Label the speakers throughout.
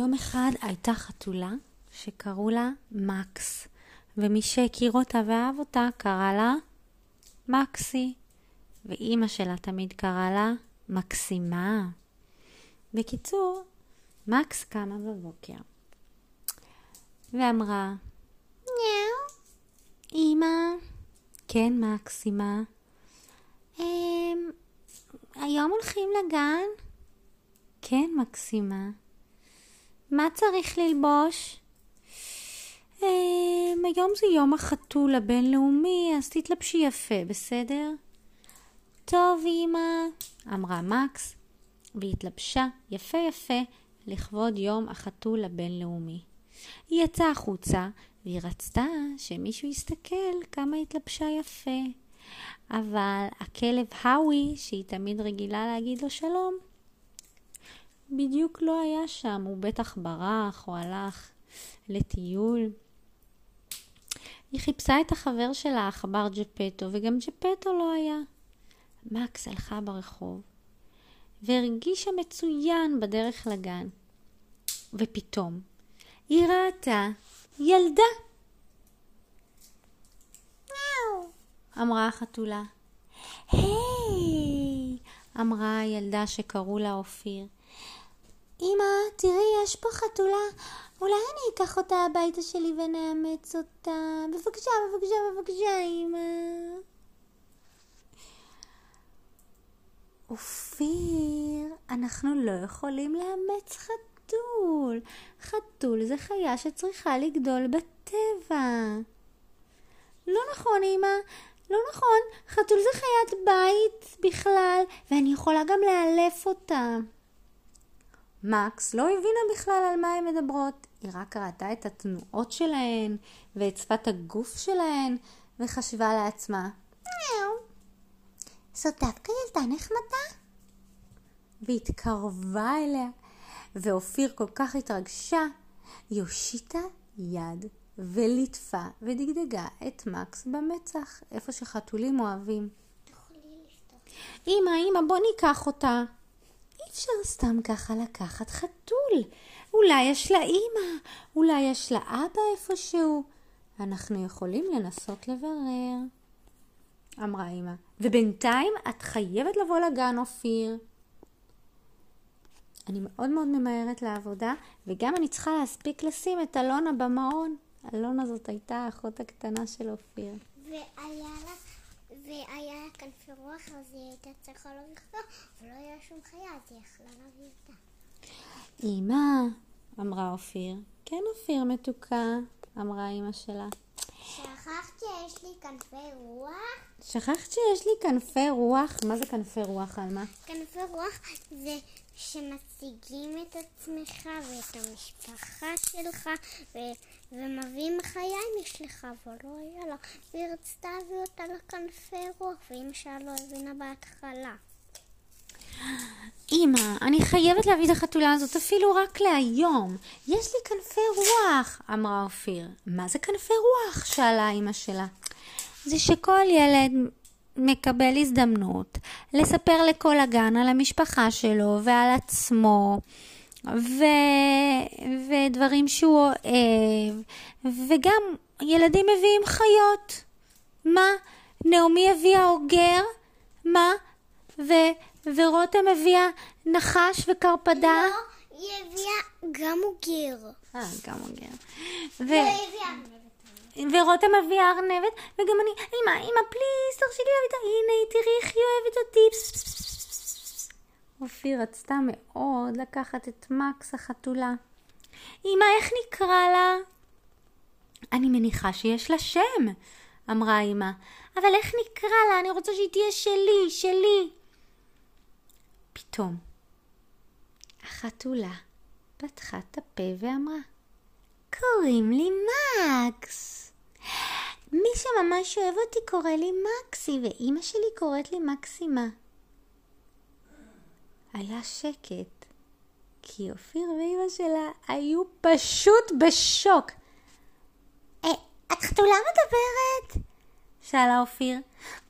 Speaker 1: יום אחד הייתה חתולה שקראו לה מקס, ומי שהכיר אותה ואהב אותה קרא לה מקסי, ואימא שלה תמיד קרא לה מקסימה. בקיצור, מקס קמה בבוקר ואמרה, ניאו, אמא, כן, מקסימה, אמ, היום הולכים לגן? כן, מקסימה. מה צריך ללבוש? אמ, היום זה יום החתול הבינלאומי, אז תתלבשי יפה, בסדר? טוב, אמא, אמרה מקס, והתלבשה יפה יפה לכבוד יום החתול הבינלאומי. היא יצאה החוצה, והיא רצתה שמישהו יסתכל כמה התלבשה יפה. אבל הכלב האווי, שהיא תמיד רגילה להגיד לו שלום, בדיוק לא היה שם, הוא בטח ברח או הלך לטיול. היא חיפשה את החבר שלה, העכבר ג'פטו, וגם ג'פטו לא היה. מקס הלכה ברחוב, והרגישה מצוין בדרך לגן. ופתאום היא ראתה ילדה. אמרה החתולה. היי! אמרה הילדה שקראו לה אופיר. אמא, תראי, יש פה חתולה. אולי אני אקח אותה הביתה שלי ונאמץ אותה. בבקשה, בבקשה, בבקשה, אמא. אופיר, אנחנו לא יכולים לאמץ חתול. חתול זה חיה שצריכה לגדול בטבע. לא נכון, אמא. לא נכון, חתול זה חיית בית בכלל, ואני יכולה גם לאלף אותה. מקס לא הבינה בכלל על מה הן מדברות, היא רק ראתה את התנועות שלהן ואת שפת הגוף שלהן, וחשבה לעצמה, זאת דווקא ילדה נחמדה. והתקרבה אליה, ואופיר כל כך התרגשה, היא הושיטה יד וליטפה ודגדגה את מקס במצח, איפה שחתולים אוהבים. אמא, אמא, בוא ניקח אותה. אפשר סתם ככה לקחת חתול. אולי יש לה אימא, אולי יש לה אבא איפשהו. אנחנו יכולים לנסות לברר. אמרה אמא. ובינתיים את חייבת לבוא לגן, אופיר. אני מאוד מאוד ממהרת לעבודה, וגם אני צריכה להספיק לשים את אלונה במעון. אלונה זאת הייתה האחות הקטנה של אופיר.
Speaker 2: והיה לה, והיה לה כנפי רוח, אז היא הייתה צריכה להביא חיה, ולא היה שום חיה, אז היא יכלה להביא אותה.
Speaker 1: אמא, אמרה אופיר. כן, אופיר מתוקה, אמרה אמא שלה.
Speaker 2: שכחת שיש לי כנפי רוח?
Speaker 1: שכחת שיש לי כנפי רוח? מה זה כנפי רוח, עלמה?
Speaker 2: כנפי רוח זה שמציגים את עצמך ואת המשפחה שלך ו- ומביאים חיה אם יש לך, אבל לא היה לה. והיא רצתה להביא אותה לכנפי רוח, ואמא שלה לא הבינה בהתחלה.
Speaker 1: אמא, אני חייבת להביא את החתולה הזאת אפילו רק להיום. יש לי כנפי רוח, אמרה אופיר. מה זה כנפי רוח? שאלה אמא שלה. זה שכל ילד מקבל הזדמנות לספר לכל הגן על המשפחה שלו ועל עצמו ו... ודברים שהוא אוהב וגם ילדים מביאים חיות. מה? נעמי הביאה אוגר? מה? ו... ורותם הביאה נחש וקרפדה?
Speaker 2: לא, היא הביאה גם אוגר.
Speaker 1: אה, גם אוגר. ו...
Speaker 2: והיא הביאה
Speaker 1: ורותם הביאה ארנבת, וגם אני, אמא, אמא, פליז, תרשי לי להביא את ה... הנה, תראי איך היא אוהבת אותי. אופיר רצתה מאוד לקחת את מקס החתולה. אמא, איך נקרא לה? אני מניחה שיש לה שם, אמרה אמא. אבל איך נקרא לה? אני רוצה שהיא תהיה שלי, שלי. פתאום, החתולה פתחה את הפה ואמרה, קוראים לי מקס. מי שממש אוהב אותי קורא לי מקסי, ואימא שלי קוראת לי מקסימה. היה שקט, כי אופיר ואימא שלה היו פשוט בשוק. אה, את חתולה מדברת? שאלה אופיר.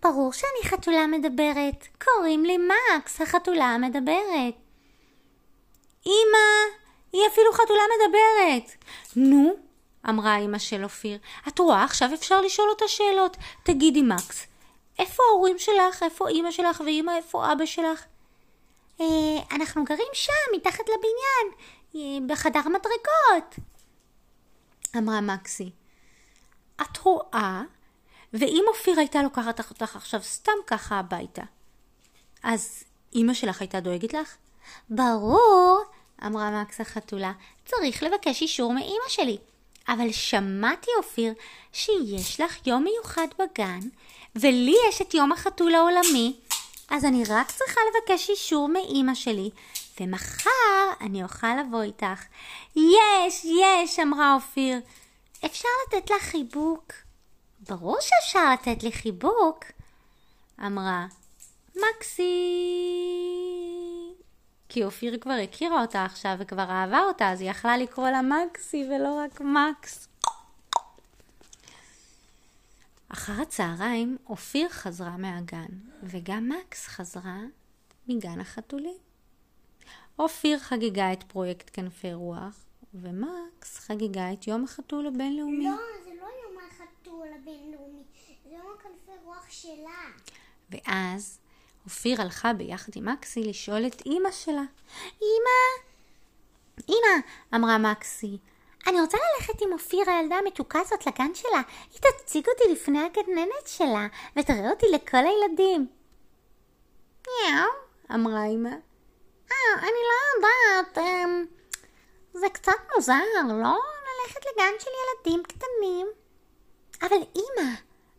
Speaker 1: ברור שאני חתולה מדברת. קוראים לי מקס, החתולה המדברת. אמא, היא אפילו חתולה מדברת. נו, אמרה אמא של אופיר, את רואה, עכשיו אפשר לשאול אותה שאלות. תגידי, מקס, איפה ההורים שלך? איפה אימא שלך ואימא? איפה אבא שלך?
Speaker 2: אה, אנחנו גרים שם, מתחת לבניין, אה, בחדר מדרגות.
Speaker 1: אמרה מקסי. את רואה? ואם אופיר הייתה לוקחת אותך עכשיו סתם ככה הביתה, אז אימא שלך הייתה דואגת לך?
Speaker 2: ברור, אמרה מקס החתולה, צריך לבקש אישור מאימא שלי. אבל שמעתי, אופיר, שיש לך יום מיוחד בגן, ולי יש את יום החתול העולמי, אז אני רק צריכה לבקש אישור מאימא שלי, ומחר אני אוכל לבוא איתך.
Speaker 1: יש, יש, אמרה אופיר.
Speaker 2: אפשר לתת לך חיבוק?
Speaker 1: ברור שאפשר לתת לי חיבוק, אמרה מקסי. כי אופיר כבר הכירה אותה עכשיו וכבר אהבה אותה, אז היא יכלה לקרוא לה מקסי ולא רק מקס. אחר הצהריים אופיר חזרה מהגן, וגם מקס חזרה מגן החתולים. אופיר חגגה את פרויקט כנפי רוח, ומקס חגגה את יום החתול הבינלאומי.
Speaker 2: לא, זה לא יום החתול הבינלאומי, זה יום כנפי רוח שלה.
Speaker 1: ואז אופיר הלכה ביחד עם מקסי לשאול את אימא שלה. אמא, אמא, אמרה מקסי,
Speaker 2: אני רוצה ללכת עם אופיר הילדה המתוקה הזאת לגן שלה. היא תציג אותי לפני הגננת שלה, ותראה אותי לכל הילדים.
Speaker 1: יאו, אמרה אמא.
Speaker 2: אה, אני לא יודעת, אמ, זה קצת מוזר, לא? ללכת לגן של ילדים קטנים. אבל אמא,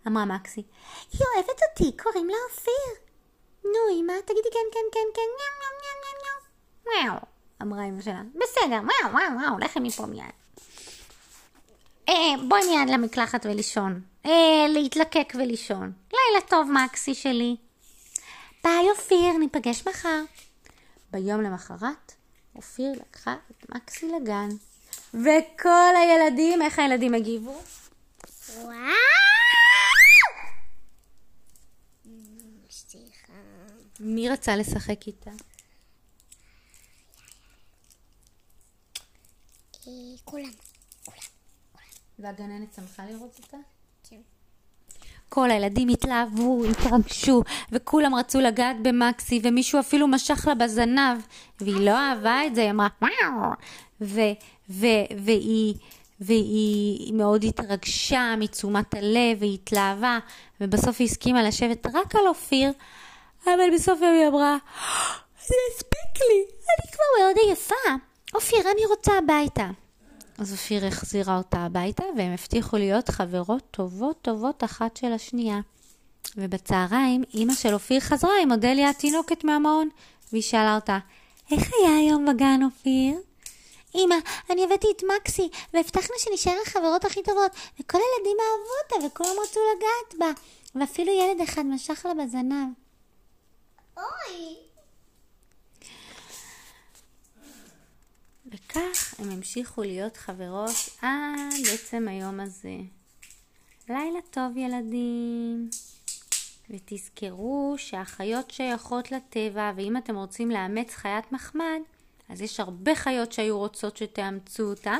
Speaker 2: אמרה מקסי, היא אוהבת אותי, קוראים לה אופיר. נו, אמא, תגידי כן, כן, כן, כן, ניאו, ניאו, ניאו, ניאו, ניאו.
Speaker 1: אמרה אמא שלה.
Speaker 2: בסדר, וואו, וואו, וואו, לכי מפה מיד. אה, בואי מיד למקלחת ולישון. אה, להתלקק ולישון. לילה טוב, מקסי שלי. ביי, אופיר, ניפגש מחר.
Speaker 1: ביום למחרת, אופיר לקחה את מקסי לגן. וכל הילדים, איך הילדים הגיבו?
Speaker 2: וואו!
Speaker 1: מי רצה לשחק איתה?
Speaker 2: אה, כולם.
Speaker 1: והגננת שמחה לראות אותה?
Speaker 2: כן.
Speaker 1: כל הילדים התלהבו, התרגשו, וכולם רצו לגעת במקסי, ומישהו אפילו משך לה בזנב, והיא לא אהבה את זה, היא אמרה וואו, והיא... והיא מאוד התרגשה מתשומת הלב, והיא התלהבה, ובסוף היא הסכימה לשבת רק על אופיר, אבל בסוף היא אמרה, זה הספיק לי, אני כבר מאוד עייפה. אופיר, אני רוצה הביתה. אז אופיר החזירה אותה הביתה, והם הבטיחו להיות חברות טובות טובות אחת של השנייה. ובצהריים, אימא של אופיר חזרה עם אודליה התינוקת מהמעון, והיא שאלה אותה, איך היה היום בגן, אופיר?
Speaker 2: אמא, אני הבאתי את מקסי, והבטחנו שנשאר החברות הכי טובות, וכל הילדים אהבו אותה, וכולם רצו לגעת בה, ואפילו ילד אחד משך לה בזנב. אוי!
Speaker 1: וכך הם המשיכו להיות חברות עד עצם היום הזה. לילה טוב ילדים. ותזכרו שהחיות שייכות לטבע, ואם אתם רוצים לאמץ חיית מחמד, אז יש הרבה חיות שהיו רוצות שתאמצו אותן.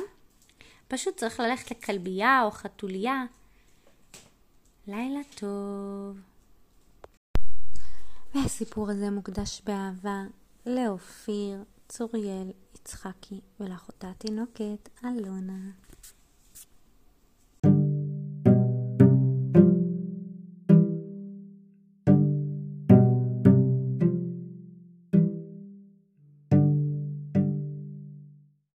Speaker 1: פשוט צריך ללכת לכלבייה או חתולייה. לילה טוב. והסיפור הזה מוקדש באהבה לאופיר, צוריאל, יצחקי ולאחותה התינוקת אלונה.